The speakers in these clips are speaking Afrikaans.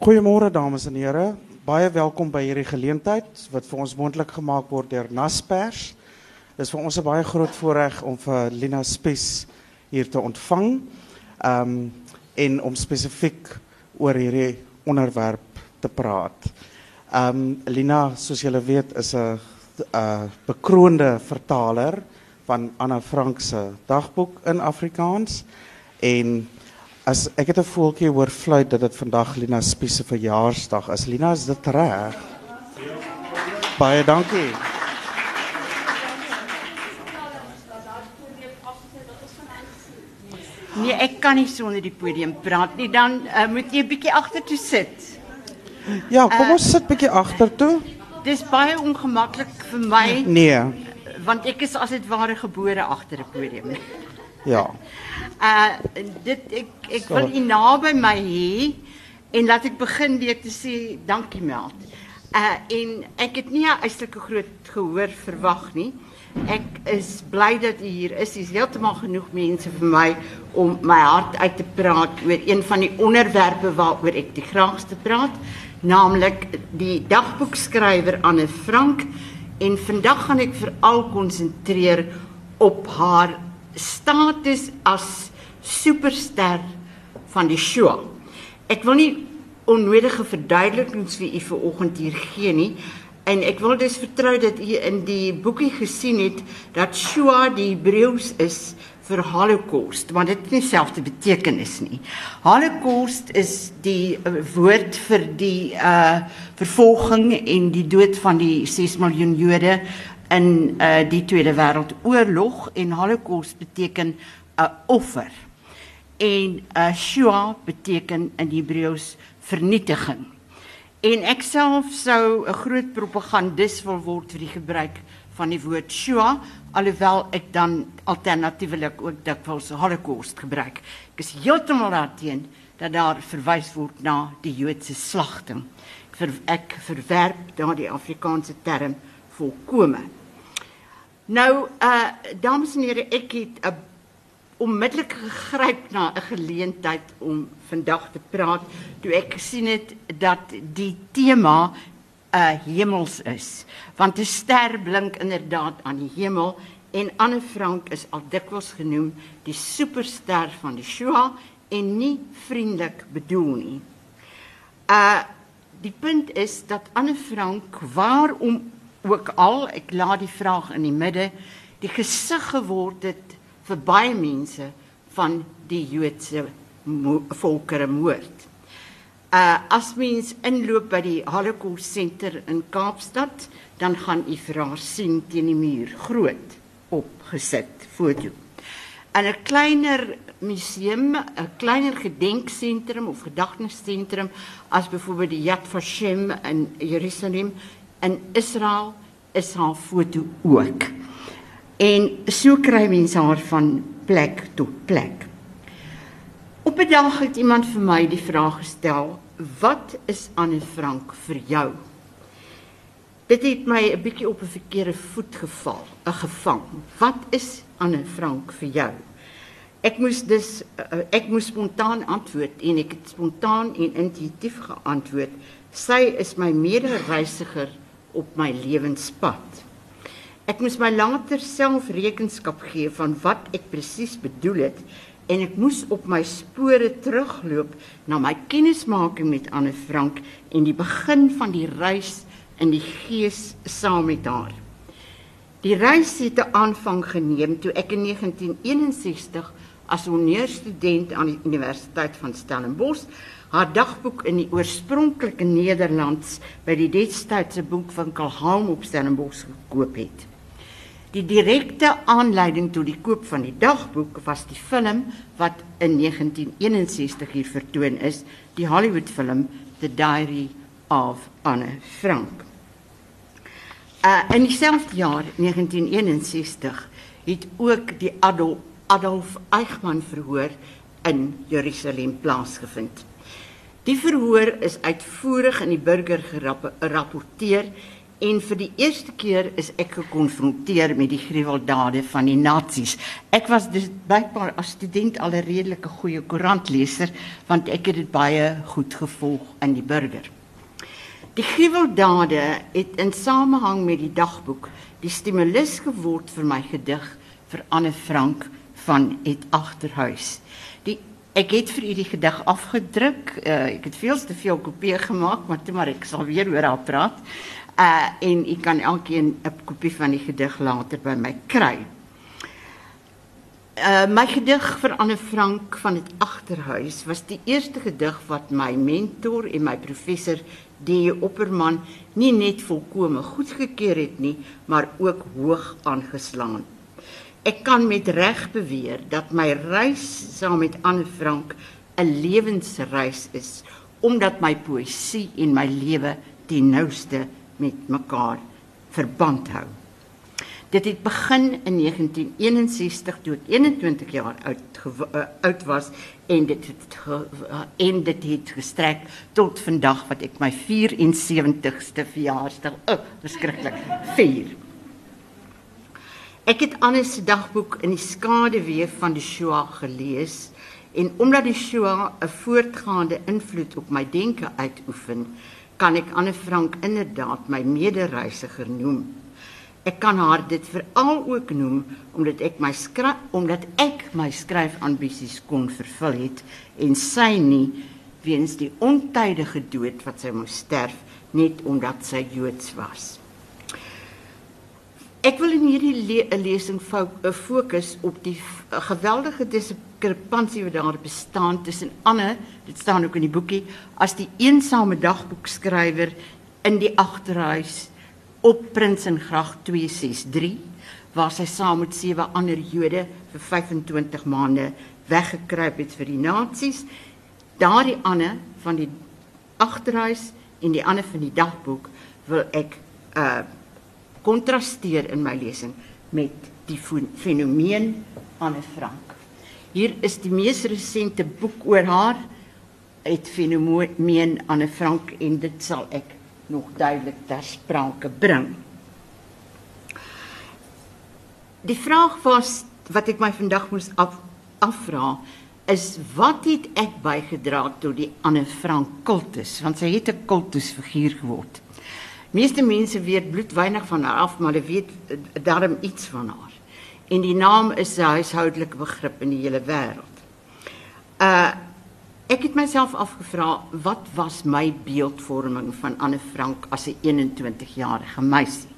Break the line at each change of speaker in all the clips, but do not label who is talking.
Goeiemôre dames en here. Baie welkom by hierdie geleentheid wat vir ons moontlik gemaak word deur Naspers. Dit is vir ons 'n baie groot voorreg om vir Lina Spies hier te ontvang. Um en om spesifiek oor hierdie onderwerp te praat. Um Lina, soos julle weet, is 'n 'n bekroonde vertaler van Anna Frank se dagboek in Afrikaans en as ek het 'n voeltjie hoor fluit dat dit vandag Lina Spies se verjaarsdag is. Lina, is dit reg? Baie dankie.
Nee, ek kan nie sonder die podium praat nie. Dan uh, moet jy 'n bietjie agtertoe sit.
Ja, kom ons sit bietjie agtertoe.
Dis baie ongemaklik vir my
Nee.
want ek is as dit ware gebore agter 'n podium.
Ja.
Uh dit ek ek wil u naby my hê en laat ek begin weer te sê dankie Meld. Uh en ek het nie 'n uitslike groot gehoor verwag nie. Ek is bly dat u hier is. Dis heeltemal genoeg mense vir my om my hart uit te praat oor een van die onderwerpe waaroor ek die graagste praat, naamlik die dagboekskrywer Anne Frank en vandag gaan ek veral konsentreer op haar status as superster van die show. Ek wil nie onnodige verduidelikings vir u vanoggend hier gee nie. En ek wil dus vertrou dat u in die boekie gesien het dat Shoah die Hebreëus is vir Holocaust, want dit het dieselfde betekenis nie. Holocaust is die uh, woord vir die uh vervolging en die dood van die 6 miljoen Jode in uh die Tweede Wêreldoorlog en Holocaust beteken 'n uh, offer. En uh Shoah beteken in Hebreëus vernietiging. En ek self sou 'n groot propagandis wil word vir die gebruik van die woord Shoah, alhoewel ek dan alternatiefelik ook dikwels Holocaust gebruik. Ek is heeltemal daarteen dat daar verwys word na die Joodse slagting. Ek, ver, ek verwerp daardie Afrikaanse term volkome. Nou, uh dames en here, ek het 'n onmiddellik gegryp na 'n geleentheid om vandag te praat toe ek gesien het dat die tema 'n uh, hemels is. Want 'n ster blink inderdaad aan die hemel en Anne Frank is al dikwels genoem die superster van die Shoah en nie vriendelik bedoel nie. Uh die punt is dat Anne Frank waarom ook al, ek laat die vraag in die midde, die gesig geword het vir baie mense van die Joodse volkere moord. Uh as mens inloop by die Holocaust Center in Kaapstad, dan gaan u vir haar sien teen die muur groot opgesit foto. In 'n kleiner museum, 'n kleiner gedenksentrum of gedagtessentrum as byvoorbeeld die Yad Vashem in Jerusalem in Israel is haar foto ook. En so kry mense haar van plek tot plek. Op 'n dag het iemand vir my die vraag gestel: "Wat is Anne Frank vir jou?" Dit het my 'n bietjie op 'n verkeerde voet geval, 'n gevang. Wat is Anne Frank vir jou? Ek moes dus ek moes spontaan antwoord en ek het spontaan en intuïtief geantwoord. Sy is my mede-reisiger op my lewenspad. Ek moes my later self rekenskap gee van wat ek presies bedoel het en ek moes op my spore terugloop na my kennismaking met Anne Frank en die begin van die reis in die gees saam met haar. Die reis het 'n aanvang geneem toe ek in 1961 as honeurstudent aan die Universiteit van Stellenbosch haar dagboek in die oorspronklike Nederlands by die destydse boekwinkel Halm op Stellenbosch gekoop het. Die direkte aanleiding tot die koop van die dagboek was die film wat in 1961 hier vertoon is, die Hollywood film The Diary of Anne Frank. Uh in dieselfde jaar 1961 het ook die Adolf Adolf Eichmann verhoor in Jerusalem plaasgevind. Die verhoor is uitvoerig in die burger gerapporteer En vir die eerste keer is ek gekonfronteer met die gruweldade van die nasies. Ek was dus blykbaar as student al 'n redelike goeie koerantleser want ek het dit baie goed gevolg in die burger. Die gruweldade het in samehang met die dagboek die stimulus geword vir my gedig vir Anne Frank van het agterhuis. Ek het vir u die gedig afgedruk. Uh, ek het veel te veel kopieë gemaak, maar toe maar ek sal weer oor haar praat. Uh en u kan elkeen 'n kopie van die gedig later by my kry. Uh my gedig vir Anne Frank van het agterhuis was die eerste gedig wat my mentor en my professor D. Opperman nie net volkome goedgekeur het nie, maar ook hoog aangeslaan. Ek kan met reg beweer dat my reis saam met Anne Frank 'n lewensreis is omdat my poësie en my lewe die nouste met mekaar verband hou. Dit het begin in 1961 toe ek 21 jaar oud uh, oud was en dit het uh, en dit het gestrek tot vandag wat ek my 74ste verjaarsdag oh, verskriklik vier. Ek het Anne se dagboek in die skaduwee van die Shoah gelees en omdat die Shoah 'n voortgaande invloed op my denke uitoefen, kan ek Anne Frank inderdaad my medereisiger noem. Ek kan haar dit veral ook noem omdat ek my skryf omdat ek my skryfambisies kon vervul het en sy nie weens die ontydige dood wat sy moes sterf net omdat sy Joods was. Ek wil in hierdie le lesing eh, fokus op die geweldige diskrepansie wat daar bestaan tussen Anne, dit staan ook in die boekie, as die eensame dagboekskrywer in die agterhuis op Prinsengracht 263 waar sy saam met sewe ander Jode vir 25 maande weggekruip het vir die nasies. Daardie Anne van die agterhuis en die ander van die dagboek wil ek uh kontrasteer in my lesing met die fenomeen Anne Frank. Hier is die mees resente boek oor haar het fenomeen Anne Frank en dit sal ek nog duidelik ter sprake bring. Die vraag was wat ek my vandag moes af, afvra is wat het ek bygedra tot die Anne Frank kultus want sy het 'n kultusfiguur geword. Meeste mense weet bloedwynig van haar af, maar hulle weet eh, darm iets van haar. En die naam is 'n huishoudelike begrip in die hele wêreld. Uh ek het myself afgevra wat was my beeldvorming van Anne Frank as 'n 21-jarige meisie.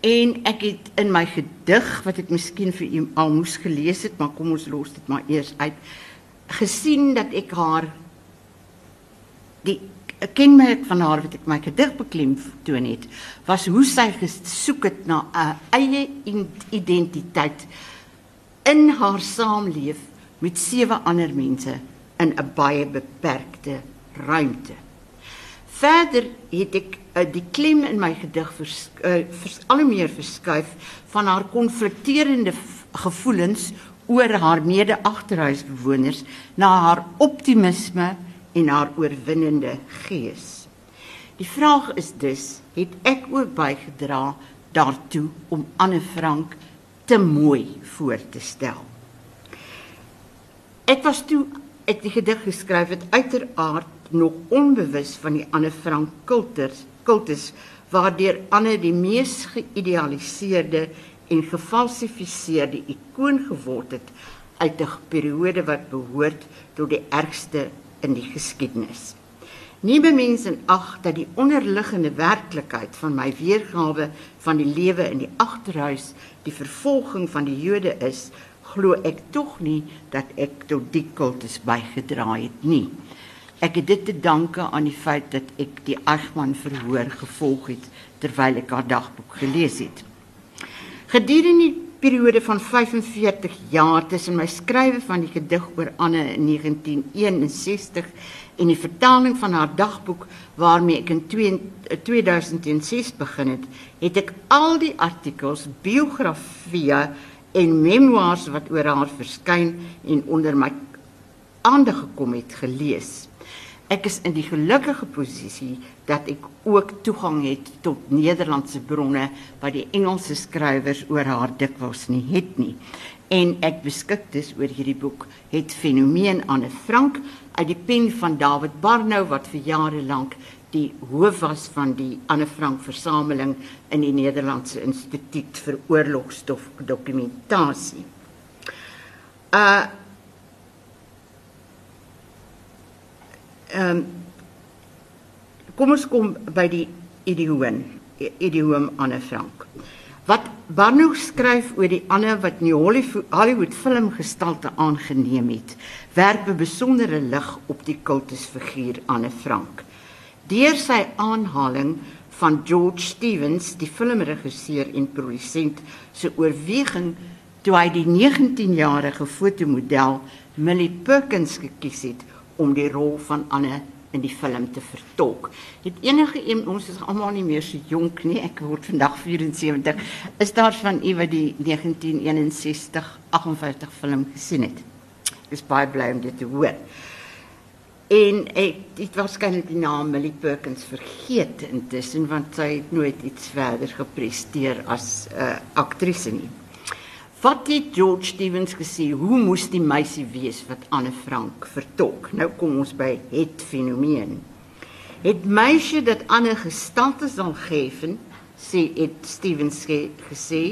En ek het in my gedig wat ek miskien vir u al moes gelees het, maar kom ons los dit maar eers uit, gesien dat ek haar die 'n kenmerk van haar wat ek my gedig beklem toon het, was hoe sy gesoek het na 'n eie identiteit in haar saamleef met sewe ander mense in 'n baie beperkte ruimte. Verder het ek uh, die klem in my gedig vers, uh, vers, al hoe meer verskuif van haar konflikterende gevoelens oor haar mede-agterhuisbewoners na haar optimisme en haar oorwinnende gees. Die vraag is dus, het ek ook bygedra daartoe om Anne Frank te mooi voor te stel? Ek was toe ek die gedig geskryf het uiteraard nog onbewus van die Anne Frank kultus, kultus waardeur Anne die mees geïdealiseerde en gefalsifiseerde ikoon geword het uit 'n periode wat behoort tot die ergste in die geskiedenis. Nie bemens en ag dat die onderliggende werklikheid van my weergawe van die lewe in die agterhuis die vervolging van die Jode is, glo ek tog nie dat ek tot die kultus bygedra het nie. Ek het dit te danke aan die feit dat ek die Agman verhoor gevolg het terwyl ek haar dagboek gelees het. Gedurende die periode van 45 jaar tussen my skrywe van die gedig oor Anne in 1961 en die vertaling van haar dagboek waarmee ek in 2006 begin het, het ek al die artikels, biografieë en memoirs wat oor haar verskyn en onder my aandag gekom het gelees. Ek is in die gelukkige posisie dat ek ook toegang het tot Nederlandse bronne wat die Engelse skrywers oor haar dikwels nie het nie. En ek beskik dus oor hierdie boek het fenomeen Anne Frank uit die pen van David Barnou wat vir jare lank die hoof was van die Anne Frank versameling in die Nederlandse Instituut vir Oorlogstof Dokumentasie. Uh Ehm um, kom ons kom by die idioom, idioom Anne Frank. Wat Barnard skryf oor die Anne wat in die Hollywood filmgestalte aangeneem het, werp 'n besondere lig op die kultusfiguur Anne Frank. Deur sy aanhaling van George Stevens, die filmregisseur en produsent, se oorweging toe hy die 19-jarige fotomodel Millie Perkins gekies het om die rol van Anne in die film te vertolk. Het enige een ons is almal nie meer so jonk nie. Ek word vandag 74. Is daar van u wat die 1961 58 film gesien het? Ek is baie bly om dit te hoor. En ek het waarskynlik die naam Millie Perkins vergeet intussen want sy het nooit iets verder gepresteer as 'n uh, aktrise nie. Wat het George Stevens gesê? Hoe moes die meisie wees wat Anne Frank vertolk? Nou kom ons by het fenomeen. Het meisie dat Anne gestalte sal geven, sê het Stevens gesê,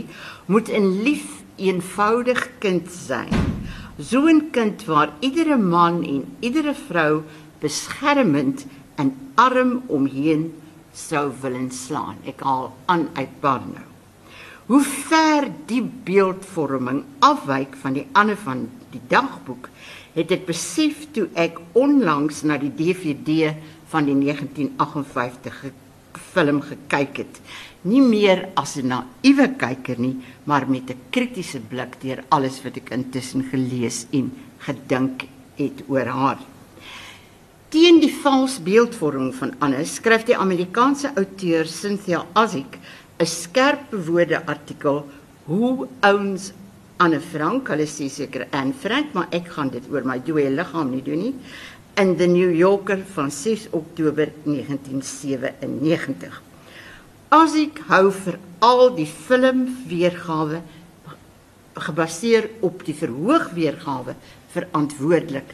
moet 'n lief, eenvoudig kind sein. So 'n kind waar iedere man en iedere vrou beskermend en arm omheen sou willen slaan. Ek haal aan uit Barnard hoe ver die beeldvorming afwyk van die ander van die dagboek het ek besef toe ek onlangs na die DVD van die 1958 film gekyk het. Nie meer as 'n naïewe kyker nie maar met 'n kritiese blik deur alles wat ek intussen gelees en gedink het oor haar. Teen die vals beeldvorming van Anne skryf die Amerikaanse outeur Cynthia Ozick 'n skerp woorde artikel hoe ouens Anne Frank, hulle sê seker Anne Frank, maar ek gaan dit oor my dooie liggaam nie doen nie. In the New Yorker van 6 Oktober 1997. As ek hou vir al die film weergawe gebaseer op die verhoog weergawe verantwoordelik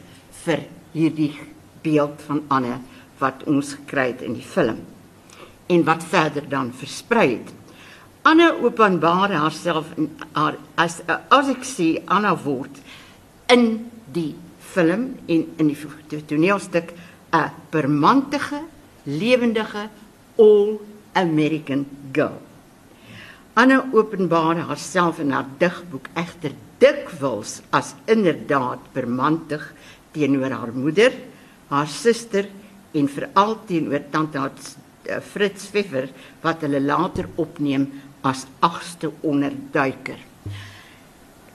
vir hierdie beeld van Anne wat ons gekry het in die film en wat verder dan versprei het. Anna openbaar haarself in haar as as ek sê Anna word in die film en in die toneelstuk 'n permantige, lewendige all American girl. Anna openbaar haarself in haar digboek egter dikwels as inderdaad permantig teenoor haar moeder, haar suster en veral teenoor tante eh, Fritz Pfeffer wat hulle later opneem as agste onderduiker.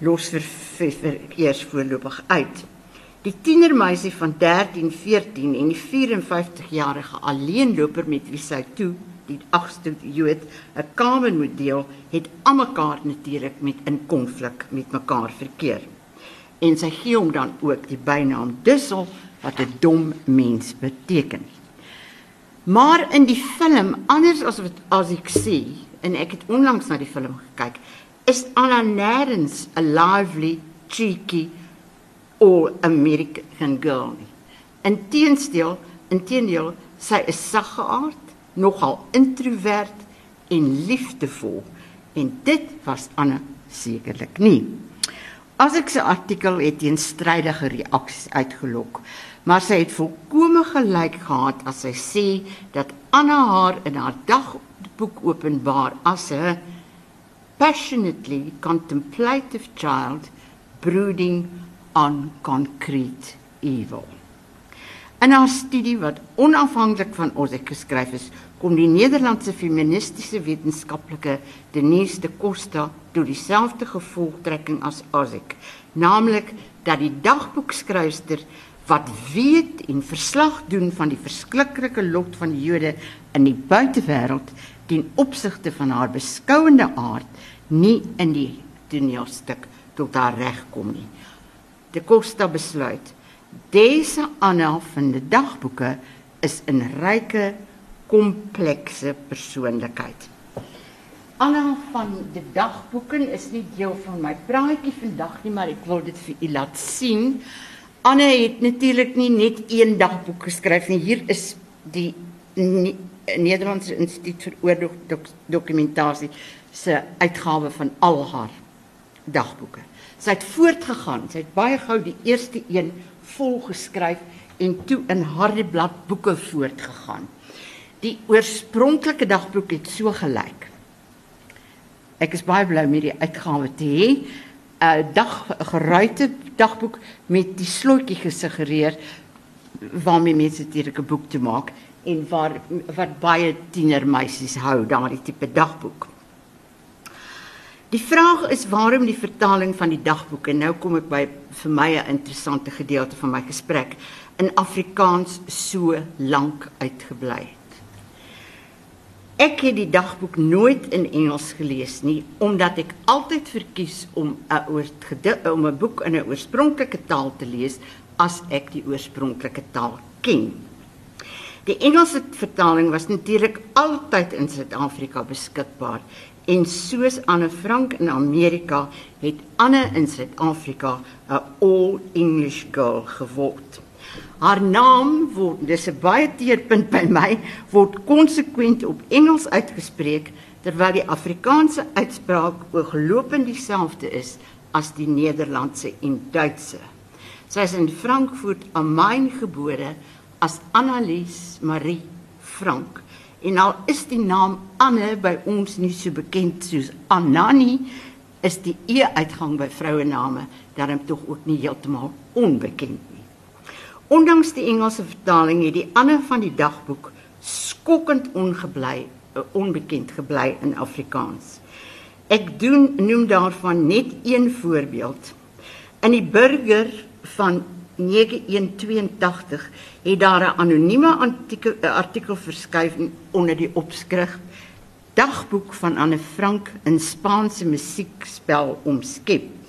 Los vir vir eers voorlopig uit. Die tienermeisie van 13, 14 en die 54-jarige alleenloper met wie sy toe die agste Jood 'n kamer moet deel, het almekaar natuurlik met in konflik met mekaar verkeer. En sy gee hom dan ook die bynaam Dussel wat 'n dom mens beteken. Maar in die film, anders as wat as ek sê, en ek het onlangs na die film gekyk, is Anna nêrens 'n lively, cheeky or American girl. Inteendeel, inteendeel, sy is saggeaard, nogal introwert en liefdevol en dit was Anna sekerlik nie. As ek se artikel het teen strydige reaksies uitgelok, maar sy het volkome gelyk gehad as sy sê dat Anna haar in haar dag boek openbaar as 'n passionately contemplative child brooding on concrete evil. En haar studie wat onafhanklik van ons geskryf is, kom die Nederlandse feministiese wetenskaplike Denise de Costa tot dieselfde gevolgtrekking as Azek, naamlik dat die dagboekskrywer wat weet en verslag doen van die verskriklike lot van die Jode in die buitewêreld ten opsigte van haar beskouende aard nie in die toneelstuk tot haar reg kom nie. De Costa besluit Dese Anna van die dagboeke is 'n ryke, komplekse persoonlikheid. Anna van die dagboeke is nie deel van my praatjie vandag nie, maar ek wil dit vir u laat sien. Anna het natuurlik nie net een dagboek geskryf nie. Hier is die Nederlandse Instituut vir Oorlogdokumentasie se uitgawe van al haar dagboeke. Sy het voortgegaan. Sy het baie gou die eerste een volgeskryf en toe in Hardeblad boeke voortgegaan. Die oorspronklike dagboek het so gelyk. Ek is baie bly met die uitgawe te hê. 'n dag geruite dagboek met die slotjie gesuggereer waarmee mense natuurlik 'n boek te maak en waar wat baie tienermeisies hou daardie tipe dagboek. Die vraag is waarom die vertaling van die dagboeke nou kom ek by vir my 'n interessante gedeelte van my gesprek in Afrikaans so lank uitgebly het. Ek het die dagboek nooit in Engels gelees nie omdat ek altyd verkies om 'n om 'n boek in 'n oorspronklike taal te lees as ek die oorspronklike taal ken. Die Engelse vertaling was natuurlik altyd in Suid-Afrika beskikbaar En soos Anne Frank in Amerika het Anne in Suid-Afrika 'n all English girl geword. Haar naam word dis 'n baie teerpunt by my word konsekwent op Engels uitgespreek terwyl die Afrikaanse uitspraak ooglopend dieselfde is as die Nederlandse en Duitse. Sy is in Frankfurt am Main gebore as Annelies Marie Frank. En al is die naam Anne by ons nie so bekend soos Anani, is die e-uitgang by vrouename daarom tog ook nie heeltemal onbekend nie. Ondanks die Engelse vertaling het die Anne van die dagboek skokkend ongebly, eh, onbekend gebly in Afrikaans. Ek doen noem daarvan net een voorbeeld. In die burger van 9182 het daar 'n anonieme artikel, artikel verskuif onder die opskrif Dagboek van Anne Frank in Spaanse musiekspel omskep.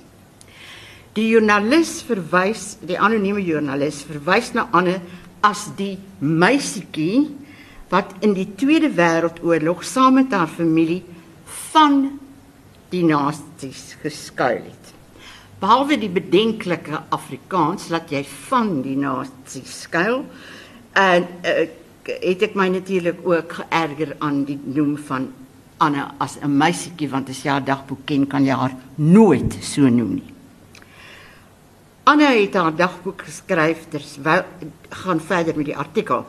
Die joernalis verwys, die anonieme joernalis verwys na Anne as die meisietjie wat in die Tweede Wêreldoorlog saam met haar familie van die nasies geskuil het behalwe die bedenklike Afrikaans dat jy van die nasie skuil en uh, het ek my natuurlik ook geërger aan die noem van Anne as 'n meisietjie want as jy haar dagboek ken kan jy haar nooit so noem nie. Anne het haar dagboek geskryf terwyl gaan verder met die artikel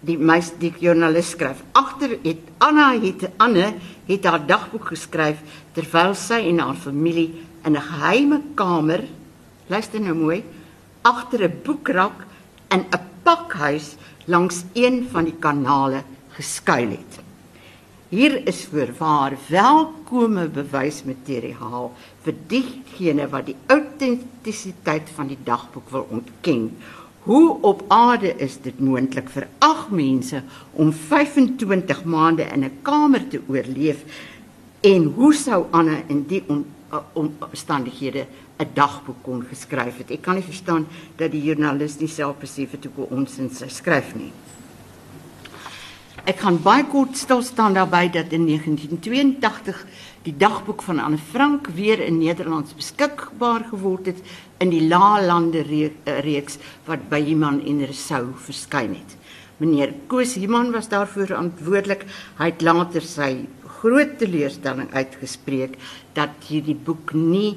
die meis die joernalis skryf agter het Anna het Anne het haar dagboek geskryf terwyl sy en haar familie in 'n geheime kamer, luister nou mooi, agter 'n boekrak in 'n pakhuis langs een van die kanale geskuil het. Hier is voorwaar welkome bewysmateriaal vir diegene wat die autentisiteit van die dagboek wil ontken. Hoe op aarde is dit moontlik vir ag mense om 25 maande in 'n kamer te oorleef en hoe sou Anne in die omstandighede 'n dagboek kon geskryf het. Ek kan nie verstaan dat die joernalis nie self besef het hoe ons in sy skryf nie. Ek kan baie kort stil staan daarbey dat in 1982 die dagboek van Anne Frank weer in Nederlands beskikbaar geword het in die Laalande reeks wat by Iman en Resou verskyn het. Meneer Koos Iman was daarvoor verantwoordelik. Hy het later sy groot teleurstelling uitgespreek dat hierdie boek nie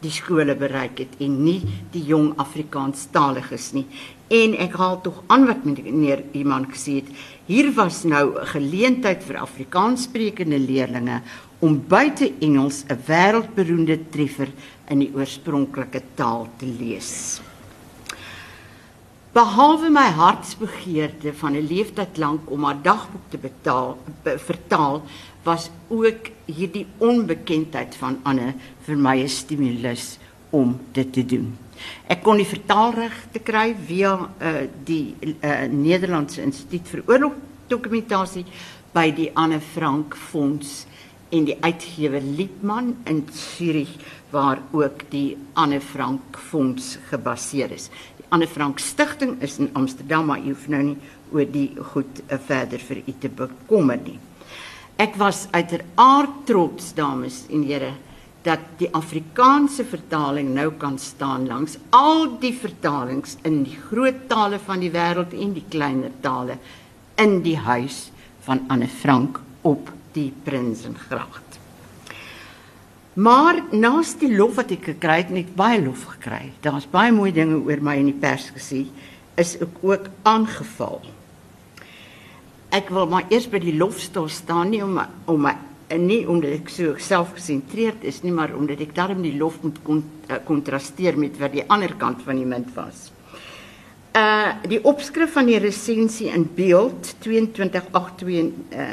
die skole bereik het en nie die jong Afrikaanstaliges nie. En ek haal tog aan wat meneer Iman gesê het. Hier was nou 'n geleentheid vir Afrikaanssprekende leerders om buite Engels 'n wêreldberoemde treffer in die oorspronklike taal te lees. Behalwe my hartsbegeerte van 'n leeftyd lank om haar dagboek te betaal, be, vertaal, was ook hierdie onbekendheid van Anne vir my 'n stimulus om dit te doen. Ek kon die vertaalregte kry via uh, die uh, Nederlandse Instituut vir Oorlogdokumentasie by die Anne Frank Fonds en die uitgewer Liepman in Zürich waar ook die Anne Frank Fonds gebaseer is. Anne Frank Stichting is in Amsterdam, maar jy hoef nou nie oor die goed uh, verder vir u te bekommer nie. Ek was uiteraard trots dames en here dat die Afrikaanse vertaling nou kan staan langs al die vertalings in die groot tale van die wêreld en die kleiner tale in die huis van Anne Frank op die Prinsengracht. Maar naas die lof wat ek gekry het, net baie lof gekry. Daar's baie mooi dinge oor my in die pers gesê, is ek ook aangeval. Ek wil maar eers by die lofstil staan nie om om my en nie omdat ek so self gesentreerd is nie, maar omdat ek daarom die lof moet eh, kontrasteer met wat die ander kant van die munt was. Uh die opskrif van die resensie in beeld 2282 uh,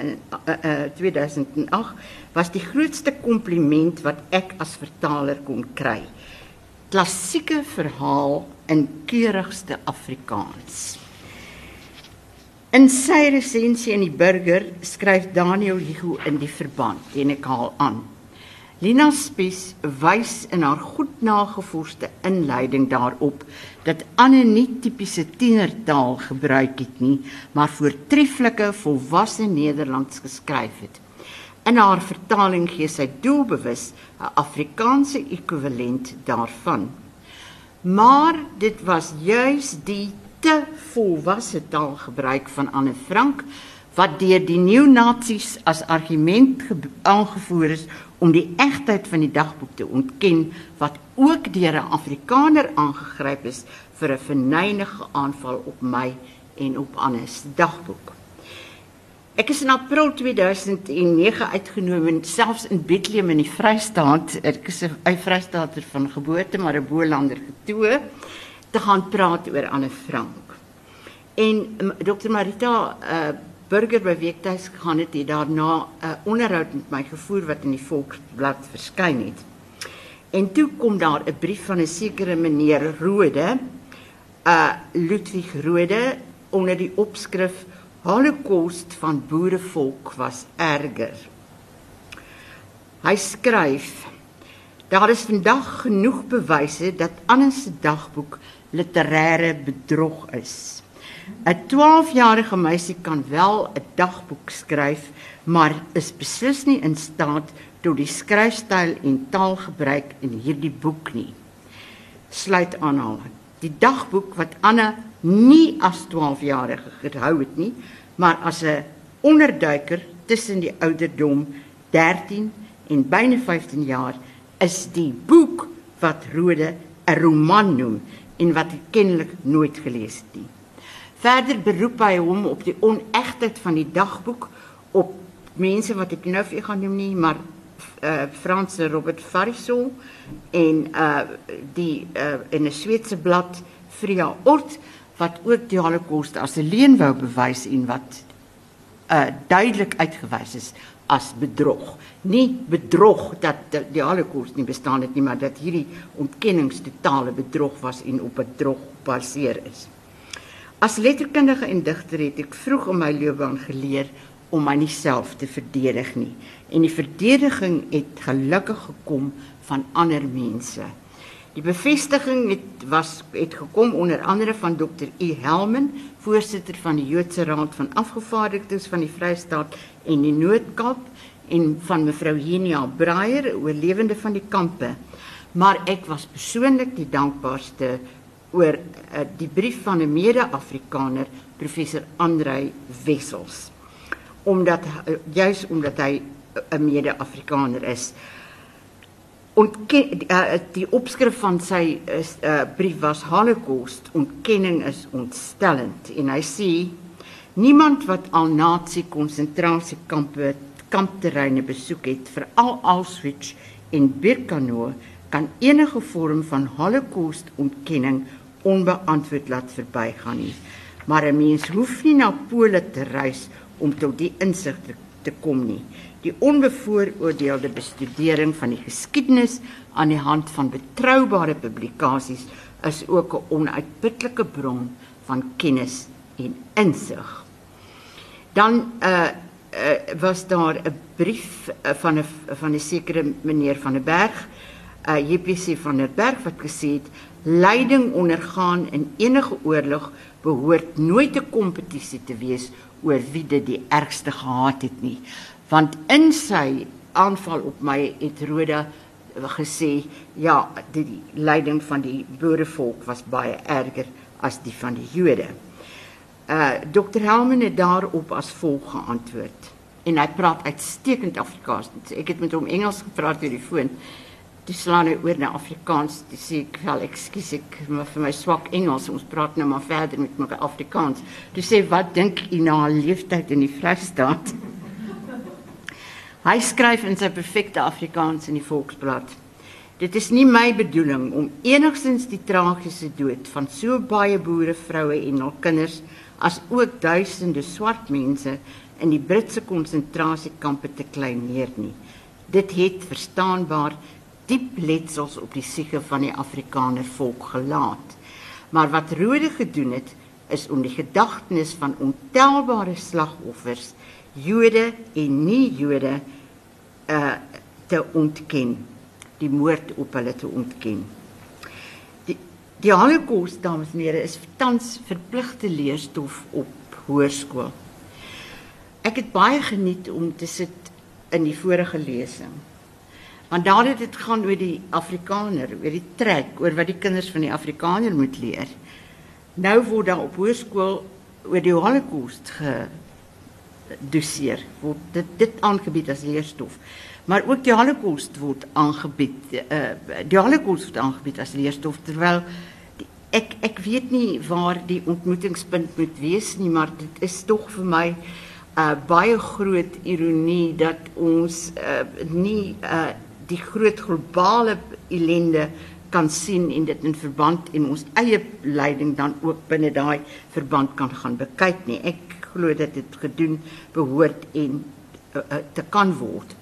uh, uh, 2008 was die grootste kompliment wat ek as vertaler kon kry. Klassieke verhaal in keurigste Afrikaans. In sy resensie in die Burger skryf Daniel Hugo in die verband en ek haal aan. Lina Spies wys in haar goed nagevoerde inleiding daarop dat Anne nie tipiese tienertaal gebruik het nie, maar voortreffelike volwasse Nederlands geskryf het. In haar vertaling gee sy doelbewus 'n Afrikaanse ekwivalent daarvan. Maar dit was juis die te volwasse taalgebruik van Anne Frank wat deur die neonasies as argument aangevoer is om die egtheid van die dagboek te ontken wat ook deur 'n Afrikaner aangegryp is vir 'n verneinige aanval op my en op Anne se dagboek. Ek is in April 2009 uitgenooi selfs in Bethlehem in die Vrystaat. Ek is 'n Vrystaater van geboorte maar 'n Bolander getoe te gaan praat oor Anne Frank. En Dr Marita uh, Burger by Weektuis gegaan het, het daarna 'n uh, onderhoud met my gevoer wat in die Volksblad verskyn het. En toe kom daar 'n brief van 'n sekere meneer Rode, uh Ludwig Rode onder die opskrif Holocaust van boerevolk was erger. Hy skryf Daar is vandag genoeg bewyse dat Anne se dagboek literêre bedrog is. 'n 12-jarige meisie kan wel 'n dagboek skryf, maar is beslis nie in staat tot die skryfstyl en taalgebruik in hierdie boek nie. Sluit aanhaling. Die dagboek wat Anne nie as 12-jarige gehou het nie, maar as 'n onderduiker tussen die ouderdom 13 en byna 15 jaar is die boek wat Rode 'n roman noem en wat ek kennelik nooit gelees het nie. Verder beroep hy hom op die onegtheid van die dagboek op mense wat ek nou vir gaan noem nie, maar uh Frans Robert Farisson en uh die uh in 'n Sweedse blad Fria Ort wat ook die Holocaust as 'n leuen wou bewys en wat uh duidelik uitgewys is as bedrog. Nie bedrog dat die Holocaust nie bestaan het nie, maar dat hierdie ontkennings totale bedrog was en op 'n bedrog gebaseer is. As letterkundige en digter het ek vroeg in my loopbaan geleer om my nie self te verdedig nie en die verdediging het gelukkig gekom van ander mense. Die bevestiging het was het gekom onder andere van Dr. E Helman, voorsitter van die Joodse Raad van Afgevaardigdes van die Vrystaat en die Noord-Kaap en van mevrou Henia Breyer, oorlewende van die kampe. Maar ek was persoonlik die dankbaarste oor uh, die brief van 'n mede-Afrikaner, professor Andrei Wessels. Omdat juis omdat hy 'n mede-Afrikaner is. Ontken uh, die opskrif van sy is 'n uh, brief was Holocaust ontkenning is ontstellend. En hy sê niemand wat al nazi konsentrasiekampe kampterreine besoek het veral Auschwitz en Birkenau kan enige vorm van Holocaust ontkenning onbeantwoord laat verbygaan nie. Maar 'n mens hoef nie na Pole te reis om tot die insig te, te kom nie die onbevooroordeelde bestudering van die geskiedenis aan die hand van betroubare publikasies is ook 'n onuitputlike bron van kennis en insig. Dan uh, uh was daar 'n brief uh, van 'n van 'n sekere meneer van der Berg uh, JPC van der Berg wat gesê het leiding ondergaan in enige oorlog behoort nooit 'n kompetisie te wees oor wie dit die ergste gehaat het nie. Want in sy aanval op my het Roda gesê ja, die, die leiding van die boerevolk was baie erger as die van die Jode. Uh Dr. Helman het daarop as volg geantwoord en hy praat uitstekend Afrikaans. Ek het met hom Engels gepraat oor die foon. Toe slaan hy oor na Afrikaans. Dis sê ek wel ekskuus ek maar vir my swak Engels. Ons praat nou maar verder met my Afrikaans. Toe sê wat dink u na haar leeftyd in die Vrystaat? hy skryf in sy perfekte Afrikaans in die Volksblad. Dit is nie my bedoeling om enigstens die tragiese dood van so baie boere, vroue en hul kinders as ook duisende swart mense in die Britse konsentrasiekampe te kleineer nie. Dit het verstaanbaar diep letsels op die siege van die Afrikaner volk gelaat. Maar wat Rode gedoen het, is om die gedagtenis van ontelbare slagoffers, Jode en nie-Jode, uh te ontken, die moord op hulle te ontken. Die die Holocaust, dames en here, is tans verpligte leerstof op hoërskool. Ek het baie geniet om te sit in die vorige lesing. Want daar het dit gaan oor die Afrikaner, oor die trek, oor wat die kinders van die Afrikaner moet leer. Nou word daar op hoërskool oor die Holocaust gedoseer, word dit dit aangebied as leerstof. Maar ook die Holocaust word aangebied, uh, die Holocaust word aangebied as leerstof terwyl ek ek weet nie waar die ontmoetingspunt moet wees nie, maar dit is tog vir my uh baie groot ironie dat ons uh nie uh die groot globale ellende kan sien en dit in verband en ons eie leiding dan ook binne daai verband kan gaan bekyk nie. Ek glo dit gedoen behoort en uh, uh, te kan word.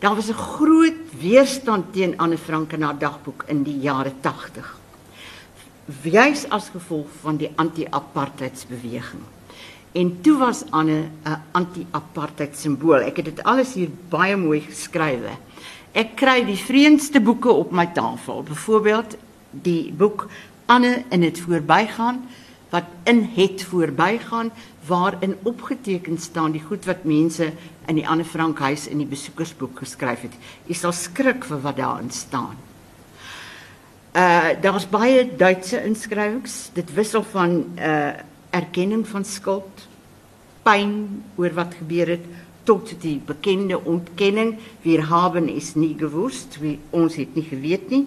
Daar was 'n groot weerstand teen Anne Frank in haar dagboek in die jare 80. Juis as gevolg van die anti-apartheidsbeweging. En toe was Anne 'n anti-apartheid simbool. Ek het dit alles hier baie mooi geskrywe. Ek kry die vreemdste boeke op my tafel. Byvoorbeeld die boek Anne in dit voorbygaan wat in het voorbygaan waarin opgeteken staan die goed wat mense in die Anne Frank huis in die besoekersboek geskryf het. Jy sal skrik vir wat daarin staan. Uh daar's baie Duitse inskrywings. Dit wissel van uh erkenning van skuld, pyn oor wat gebeur het tot die bekende ontkenning wir haben es nie gewusst, wie ons het nie geweet nie.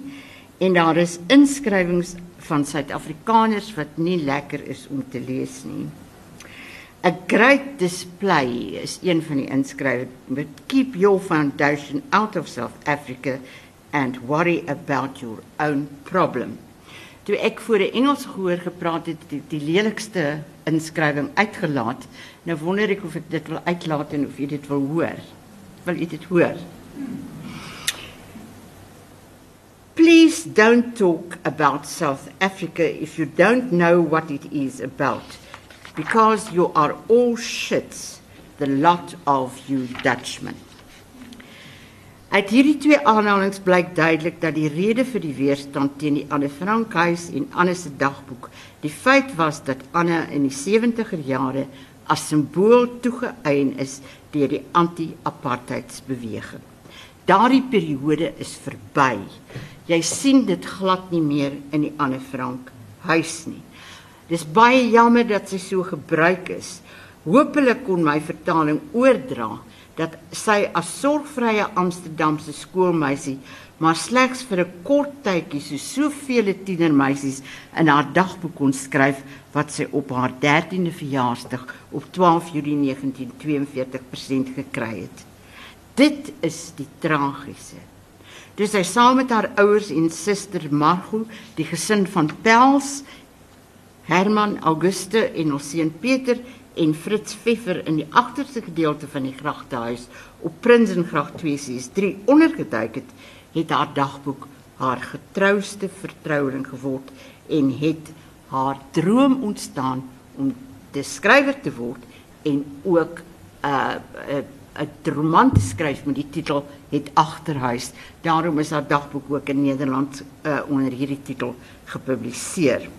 En daar is inskrywings van Suid-Afrikaners wat nie lekker is om te lees nie. A great display is een van die inskrywings. But keep your foundation out of South Africa and worry about your own problem toe ek voor 'n Engels gehoor gepraat het die, die lelikste inskrywing uitgelaat. Nou wonder ek of ek dit wil uitlaat en of jy dit wil hoor. Wil jy dit hoor? Please don't talk about South Africa if you don't know what it is about because you are all shits the lot of you Dutchmen. Uit hierdie twee aanhalings blyk duidelik dat die rede vir die weerstand teen die Anne Frank huis en Anne se dagboek die feit was dat Anne in die 70er jare as simbool toegeëien is deur die anti-apartheidsbeweging. Daardie periode is verby. Jy sien dit glad nie meer in die Anne Frank huis nie. Dis baie jammer dat sy so gebruik is. Hoopelik kon my vertaling oordra dat sy as sorgvrye Amsterdamse skoolmeisie maar slegs vir 'n kort tydjie so soveel tienermeisies in haar dagboek kon skryf wat sy op haar 13de verjaarsdag op 12 Julie 1942% gekry het. Dit is die tragiese. Dis sy saam met haar ouers en suster Margot, die gesin van Pels, Herman, Auguste en ons seun Pieter en Fritz Pfeffer in die agterste gedeelte van die gragtehuis op Prinsengracht 263 ondergeduik het, het haar dagboek haar getrouste vertroueling geword en het haar droom ontstaan om 'n skrywer te word en ook 'n uh, 'n roman te skryf met die titel Het agterhuis. Daarom is haar dagboek ook in Nederland uh, onder hierdie titel gepubliseer.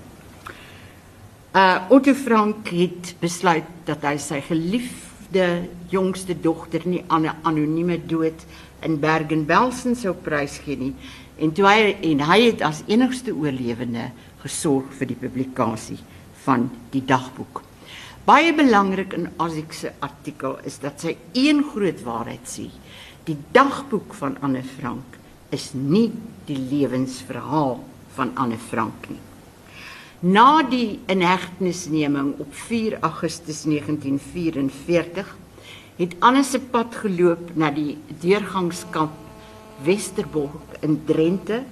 Uh Otto Frank het besluit dat hy sy geliefde jongste dogter nie aan 'n anonieme dood in Bergen-Belsen sou prysgee nie en toe hy en hy het as enigste oorlewende gesorg vir die publikasie van die dagboek. Baie belangrik in Asiek se artikel is dat sy een groot waarheid sê. Die dagboek van Anne Frank is nie die lewensverhaal van Anne Frank nie. Na die inhegtenisneming op 4 Augustus 1944 het Anne se pad geloop na die deurgangskamp Westerbork in Drenthe,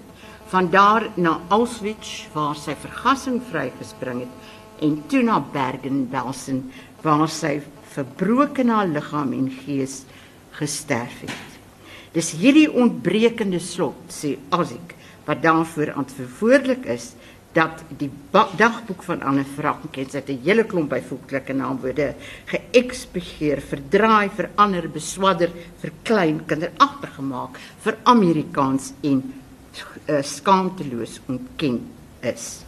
van daar na Auschwitz waar sy vergassing vrygespring het en toe na Bergen-Belsen waar sy verbroken haar liggaam en gees gesterf het. Dis hierdie ontbrekende slot sê Asiek wat daarvoor verantwoordelik is dat die dagboek van Anne Frank het sy 'n hele klomp byvoeglike naamwoorde geëkspegeer, verdraai, verander, beswadder, verklein, kinderagtig gemaak vir Amerikaans en uh, skaamteloos ontken is.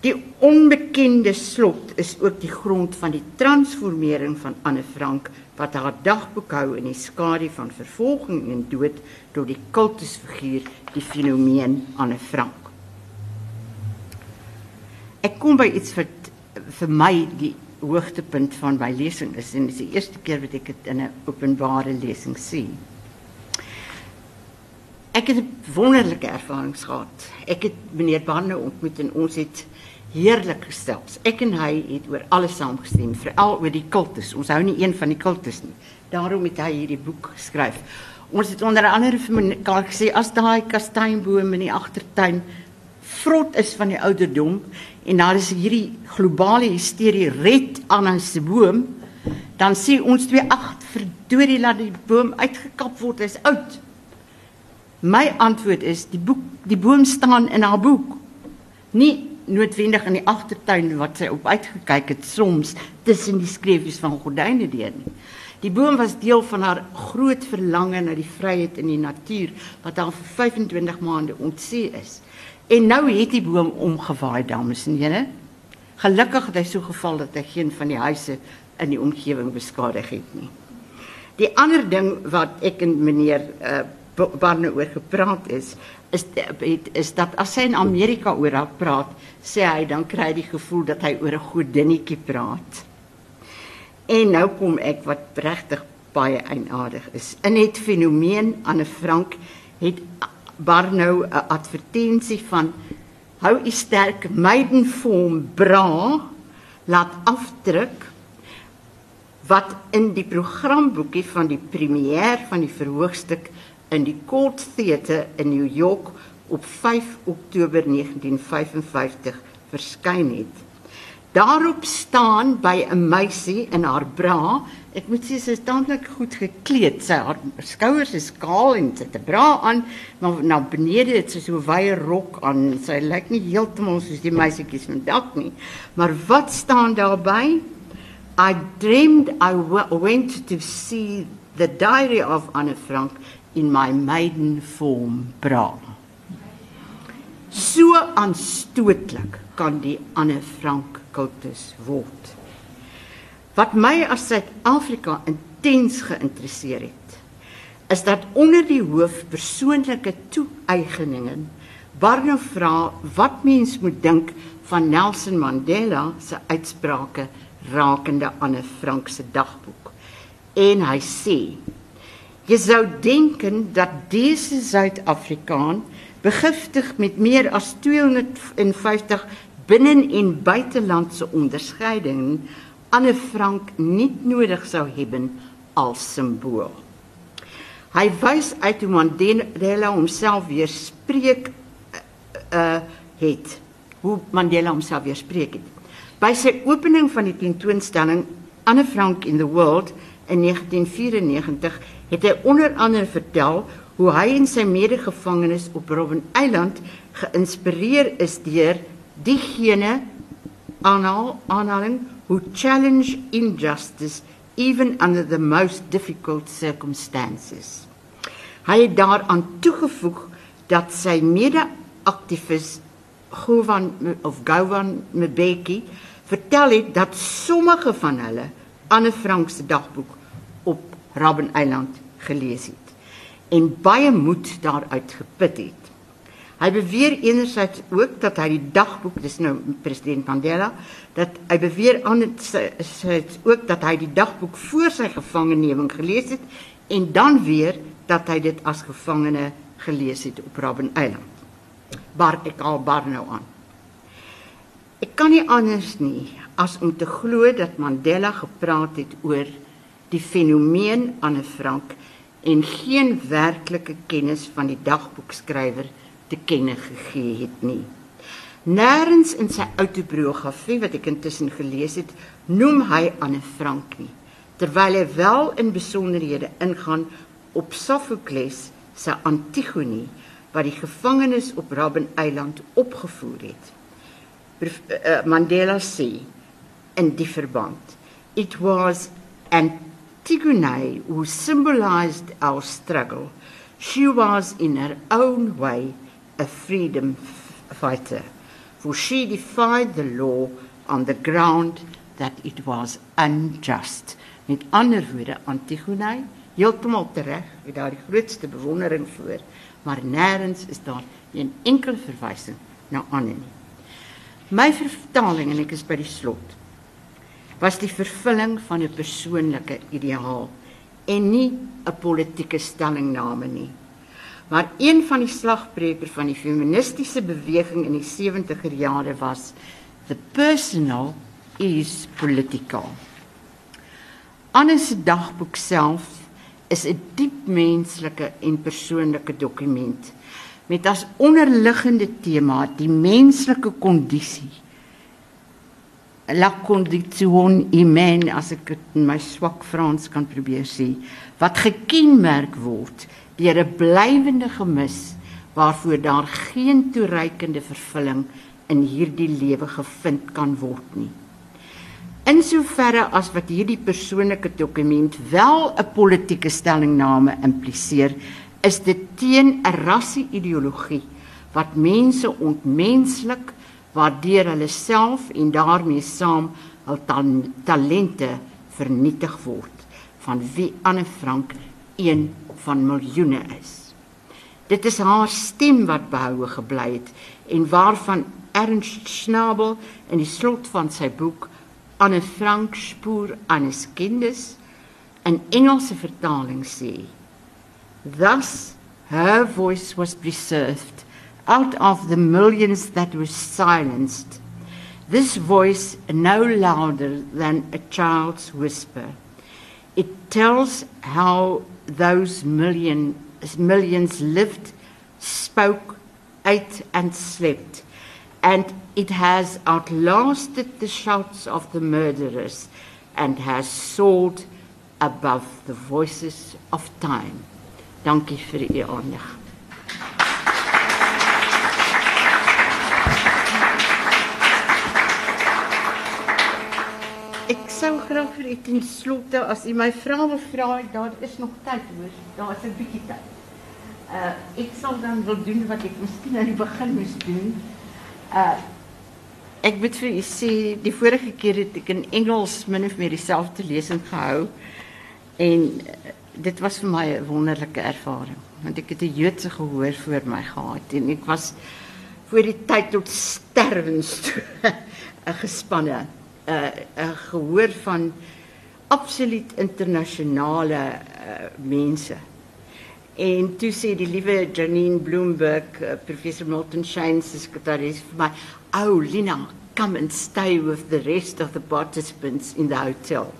Die onbekende slot is ook die grond van die transformering van Anne Frank wat haar dagboek hou in die skadu van vervolging en dood tot die kultusfiguur die fenomeen Anne Frank. Ek kom by iets vir vir my die hoogtepunt van my lesing is en dit is die eerste keer wat ek dit in 'n openbare lesing sien. Ek het 'n wonderlike ervaring gehad. Ek het meneer Barne ontmoet en ons het heerlik gestel. Ek en hy het oor alles saamgestem, veral oor die kultus. Ons hou nie een van die kultus nie. Daarom het hy hierdie boek geskryf. Ons het onder andere vir mekaar gesê as daai kastanjeboom in die agtertuin vrot is van die ouderdom en daar is hierdie globale hysterie red aan 'n boom, dan sê ons twee ag verdorie laat die boom uitgekap word, hy's oud. My antwoord is die boek die boom staan in haar boek. Nie noodwendig in die agtertuin wat sy op uitgekyk het soms tussen die skreefies van gordyne deur nie. Die boom was deel van haar groot verlange na die vryheid in die natuur wat haar vir 25 maande ontsee is. En nou het die boom omgewaai dames en here. Gelukkig het hy so geval dat hy geen van die huise in die omgewing beskadig het nie. Die ander ding wat ek en meneer uh, Barne oor gepraat is, is het, is dat as hy in Amerika oor haar praat, sê hy dan kry hy die gevoel dat hy oor 'n godinnetjie praat. En nou kom ek wat regtig baie eienaardig is. In het fenomeen Anne Frank het Barnou 'n advertensie van hou u sterk meidenvorm bra laat afdruk wat in die programboekie van die premier van die verhoogstuk in die Court Theatre in New York op 5 Oktober 1955 verskyn het. Daarop staan by 'n meisie in haar bra, ek moet sê sy is tamelik goed gekleed. Sy haar skouers is kaal en sy het 'n bra aan, maar na benede het sy so 'n wye rok aan. Sy lyk nie heeltemal soos die meisietjies van dak nie. Maar wat staan daarby? I dreamed I went to see the diary of Anne Frank in my maiden form bra. So aanstootlik kan die Anne Frank kultus word. Wat my as Suid-Afrika intens geïnteresseer het, is dat onder die hoof persoonlike toeëigeninge Barno vra wat mens moet dink van Nelson Mandela se uitsprake rakende Anne Frank se dagboek. En hy sê Jy sou dink dat dese Suid-Afrikaan begiftig met meer as 250 binne- en buitelandse onderskeidings Anne Frank nie nodig sou hê as simbool. Hy wys uit hoe Mandela homself weer spreek uh het. Hoe Mandela homself weer spreek het. By sy opening van die tentoonstelling Anne Frank in the World in 1994 het hy onder andere vertel hoe hy en sy medegevangenes op Robben Eiland geïnspireer is deur diegene aanhaal aanhaling who challenge injustice even under the most difficult circumstances. Hy het daaraan toegevoeg dat sy mede-aktivis Govan of Govan Mbeki vertel het dat sommige van hulle Anne Frank se dagboek op Robbeneiland gelees het en baie moed daaruit geput het. Hy beweer enerzijds ook dat hy die dagboek, dis nou president Mandela, dat hy beweer anderzijds ook dat hy die dagboek voor sy gevangeneming gelees het en dan weer dat hy dit as gevangene gelees het op Robben Eiland. Bar ek al bar nou aan. Ek kan nie anders nie as om te glo dat Mandela gepraat het oor die fenomeen Anne Frank en geen werklike kennis van die dagboekskrywer te kenne gegee het nie. Nêrens in sy autobiografie wat ek intussen gelees het, noem hy Anne Frank nie, terwyl hy wel in besonderhede ingaan op Sophocles se Antigone wat die gevangenes op Robben Eiland opgevoer het. Eh, Mandela sê in die verband, it was Antigone who symbolized our struggle. She was in her own way a freedom fighter, for she defied the law on the ground that it was unjust. Met ander woorde, Antigone, heeltemal reg, het daar die grootste bewondering voor, maar nêrens is daar een enkele verwysing na Anne nie. My vertaling en ek is by die slot was die vervulling van 'n persoonlike ideaal en nie 'n politieke stellingname nie maar een van die slagbreker van die feministiese beweging in die 70er jare was the personal is political. Anne se dagboek self is 'n diep menslike en persoonlike dokument met as onderliggende tema die menslike kondisie. La condition humaine as ek in my swak Frans kan probeer sê wat gekenmerk word deur 'n blywende gemis waarvoor daar geen toereikende vervulling in hierdie lewe gevind kan word nie. In soverre as wat hierdie persoonlike dokument wel 'n politieke stellingname impliseer, is dit teen 'n rasse-ideologie wat mense ontmenslik waardeur hulle self en daarmee saam hul talente vernietig word van wie Anne Frank een van miljoene is. Dit is haar stem wat behoue gebly het en waarvan Ernst Schnabel in die slot van sy boek Anne Frank spoor eines Kindes in Engelse vertaling sê: Thus her voice was preserved out of the millions that were silenced. This voice no louder than a child's whisper. It tells how those million, millions lived, spoke, ate, and slept. And it has outlasted the shouts of the murderers and has soared above the voices of time. Dankie vir u aandag. Sou graag vir u ten slotte as u my vra wil vra, daar is nog tyd hoor. Daar is 'n bietjie tyd. Uh ek sal dan wil doen wat ek miskien aan die begin moes doen. Uh ek moet vir u sê die vorige keer het ek in Engels min of meer dieselfde lesing gehou en uh, dit was vir my 'n wonderlike ervaring want ek het 'n Joodse gehoor voor my gehad en ek was voor die tyd tot sterwens toe gespanne uh, uh gehoor van absoluut internasionale uh, mense. En toe sê die liewe Janine Bloomberg, uh, professor Milton Shane se sekretaris vir my, "Oh, Lina, come and stay with the rest of the participants in the hotel."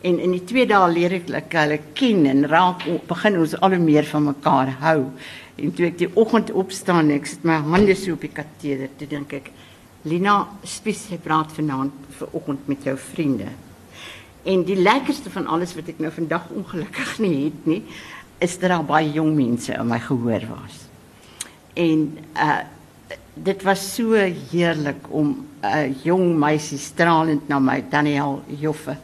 En in die twee dae leer ek hulle ken en raak begin ons al hoe meer van mekaar hou. En toe ek die oggend opstaan, ek sit my hande so op die kateder, toe dink ek, Lina, spies jy praat vanaand vir oggend met jou vriende. En die lekkerste van alles wat ek nou vandag ongelukkig nie het nie, is dat daar baie jong mense in my gehoor was. En uh dit was so heerlik om 'n uh, jong meisie stralend na my Daniel Joffe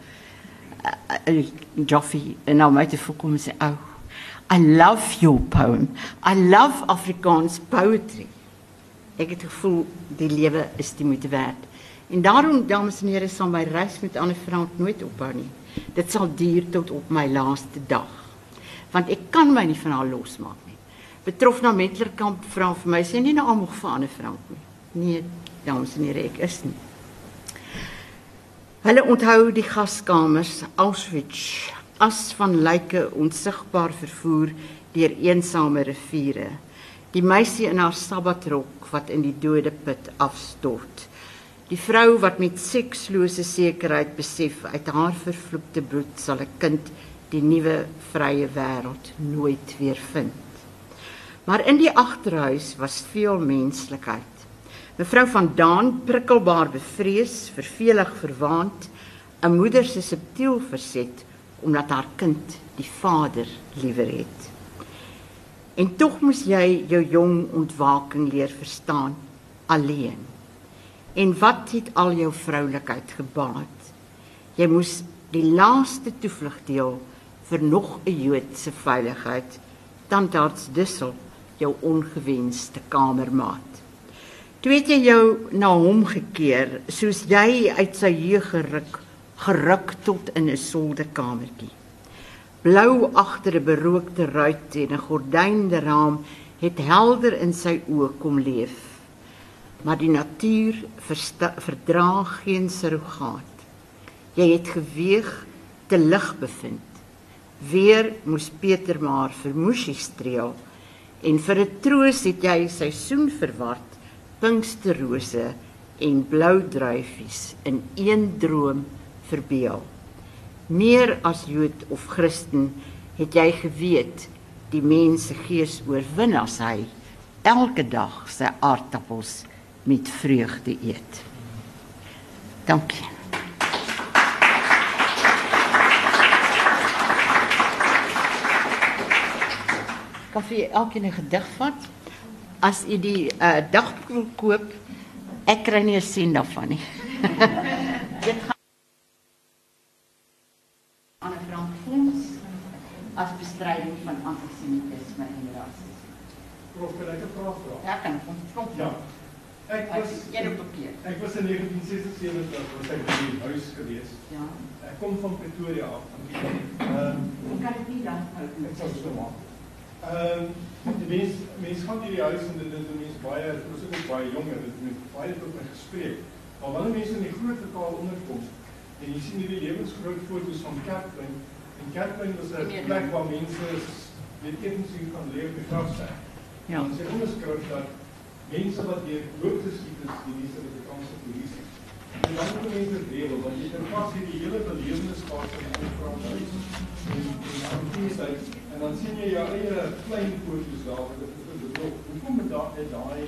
uh, Joffie en nou my te voorkom sê, "Oh, I love your poem. I love Afrikaans poetry." Ek het gevoel die lewe is die moeite werd. En daarom dames en here sal my reis met Anne Frank nooit ophou nie. Dit sal duur tot op my laaste dag. Want ek kan my nie van haar losmaak nie. Betrof na Metlerkamp vra vir my sê nie nou almal vir Anne Frank nie. Nee, dames en here, ek is nie. Hulle onthou die gaskamers Auschwitz as van lyke onsigbaar vervoer deur eensame riviere. Die meisie in haar sabbatrok wat in die dode put afstort. Die vrou wat met sekslose sekerheid besef uit haar vervloekte bloed sal 'n kind die nuwe vrye wêreld nooit weer vind. Maar in die agterhuis was veel menslikheid. Mevrou van Daan prikkelbaar bevrees, vervelig verwaand, 'n moeder se subtiel verset omdat haar kind die vader liewer het. En tog moes jy jou jong ontwaking leer verstaan alleen. En wat het al jou vroulikheid gebaat? Jy moes die laaste toevlug deel vir nog 'n Jood se veiligheid, tandarts Dussel, jou ongewenste kamermaat. Toe het jy jou na hom gekeer, soos jy uit sy jeug geruk, geruk tot in 'n soldekamertjie. Blou agter 'n berookte ruit en 'n gordynde raam het helder in sy oë kom leef. Maar die natuur verdra geen surrogaat. Jy het geweeg te lig bevind. Weer moes Peter maar vir Moesie streel en vir 'n troos het jy seisoen verward pinksterrose en blou druifies in een droom verbeel. Meer as Jood of Christen het jy geweet die mens se gees oorwin as hy elke dag sy aardappels met vreugde eet. Dankie. Kan vir elkeen 'n gedig vat? As u die uh, dagboek koop, ek kry nie 'n sent daarvan nie. Dit gaan aan 'n Frankfonds as bestryding van antisemitisme en rasisme.
Prof, kan ek 'n vraag vra?
Ja, kan ons kom.
Ja. Ek was
jy het papier.
Ek was in 1976 was ek in die huis gewees.
Ja.
Ek kom van Pretoria af. Ehm
Ek kan dit nie dan
ek sal so maak. Ehm die mens mens gaan hierdie huis en dit is mense baie ons is ook baie jonger, dit met baie tot my gespreek. Maar wanneer mense in die groot vertaal onderkoms en jy sien hierdie lewensgroot foto's van Kerkplein en Kerkplein was 'n plek waar mense weet etensuur kan leef met grafsy.
Ja.
En sy onderskryf dat mense wat deur dood geskiet is die Suid-Afrikaanse polisie. En dan moet mense deel want jy vas hierdie hele beleweniskaart van die Franshuis en die en dan sien jy jou eie klein foto's daar wat dit is bedrog. Hoekom moet daar net daai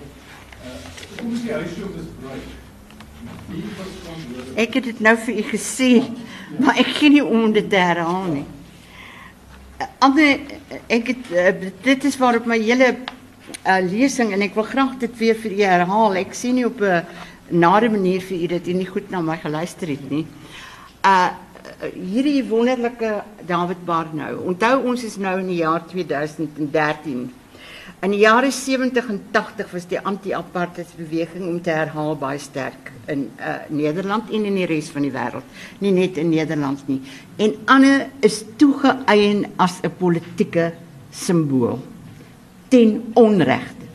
uh hoekom is die huis so misbruik?
Ek het dit nou vir u gesê, maar ek gee nie om dit te herhaal nie. Ander ek het uh, dit is waarop my hele uh, lesing en ek wil graag dit weer vir u herhaal. Ek sien nie op 'n nare manier vir u dat u nie goed na my geluister het nie. Uh hierdie wonderlike David Barnou. Onthou ons is nou in die jaar 2013. In die jare 70 en 80 was die anti-apartheidsbeweging om te herhaal baie sterk in uh, Nederland en in die res van die wêreld, nie net in Nederland nie. En Anne is toegeëien as 'n politieke simbool ten onregte.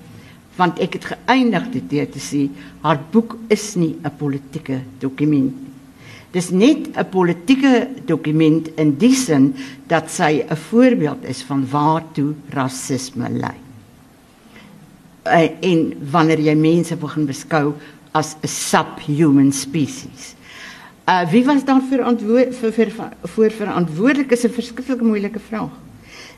Want ek het geëindig dit deur te sê haar boek is nie 'n politieke dokument nie. Dis net 'n politieke dokument in die sin dat sy 'n voorbeeld is van waartoe rasisme lei. Uh, en wanneer jy mense begin beskou as 'n subhuman species. Uh wie was dan verantwoordelik vir, vir, vir verantwoordelik is 'n verskriklike moeilike vraag.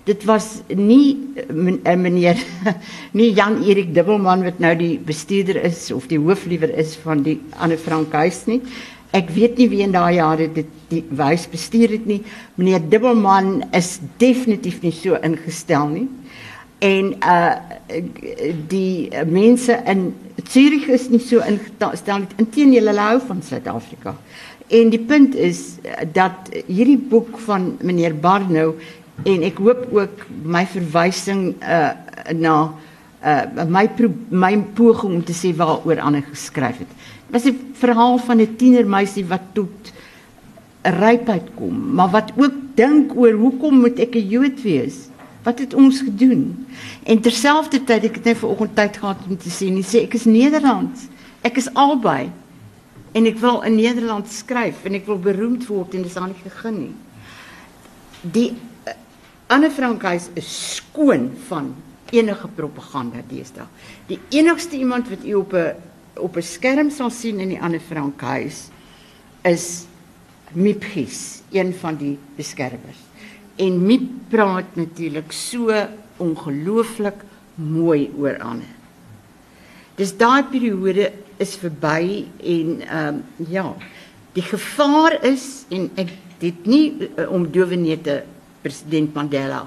Dit was nie uh, meneer nie Jan Erik Dubbelman wat nou die bestuurder is of die hoofliewer is van die Anne Frank huis nie. Ek weet nie wie in daai jare dit die huis bestuur het nie. Meneer Dubbelman is definitief nie so ingestel nie. En uh die mense in Zurich is nie so ingestel nie. Inteendeel hulle hou van Suid-Afrika. En die punt is eh, dat hierdie boek van meneer Barnou en ek hoop ook my verwysing uh na uh my my poging om te sê waaroor Anne geskryf het. Dit was 'n verhaal van 'n tienermeisie wat tot rypheid kom, maar wat ook dink oor hoekom moet ek 'n Jood wees? Wat het ons gedoen? En terselfdertyd ek het net vanoggend tyd gehad om te sê, nee, sê ek is Nederlands. Ek is albei. En ek wil in Nederland skryf en ek wil beroemd word en dis aan nie gegee nie. Die Anne Frankhuis is skoon van enige propaganda deesdae. Die enigste iemand wat u op 'n op 'n skerm sal sien in die Anne Frankhuis is Mipgies, een van die beskermers. En Mip praat natuurlik so ongelooflik mooi oor Anne. Dis daai periode is verby en ehm um, ja, die gevaar is en ek dit nie uh, om dowenete president Mandela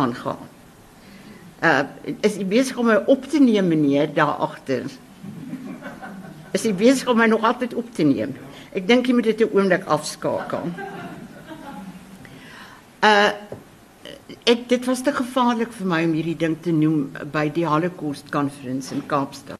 aangaan. Uh is hy besig om my op te neem meneer daar agter? Is hy besig om my nog altyd op te neem? Ek dink jy moet dit 'n oomblik afskakel. Uh ek dit was te gevaarlik vir my om hierdie ding te noem by die Holocaust konferensie in Kaapstad.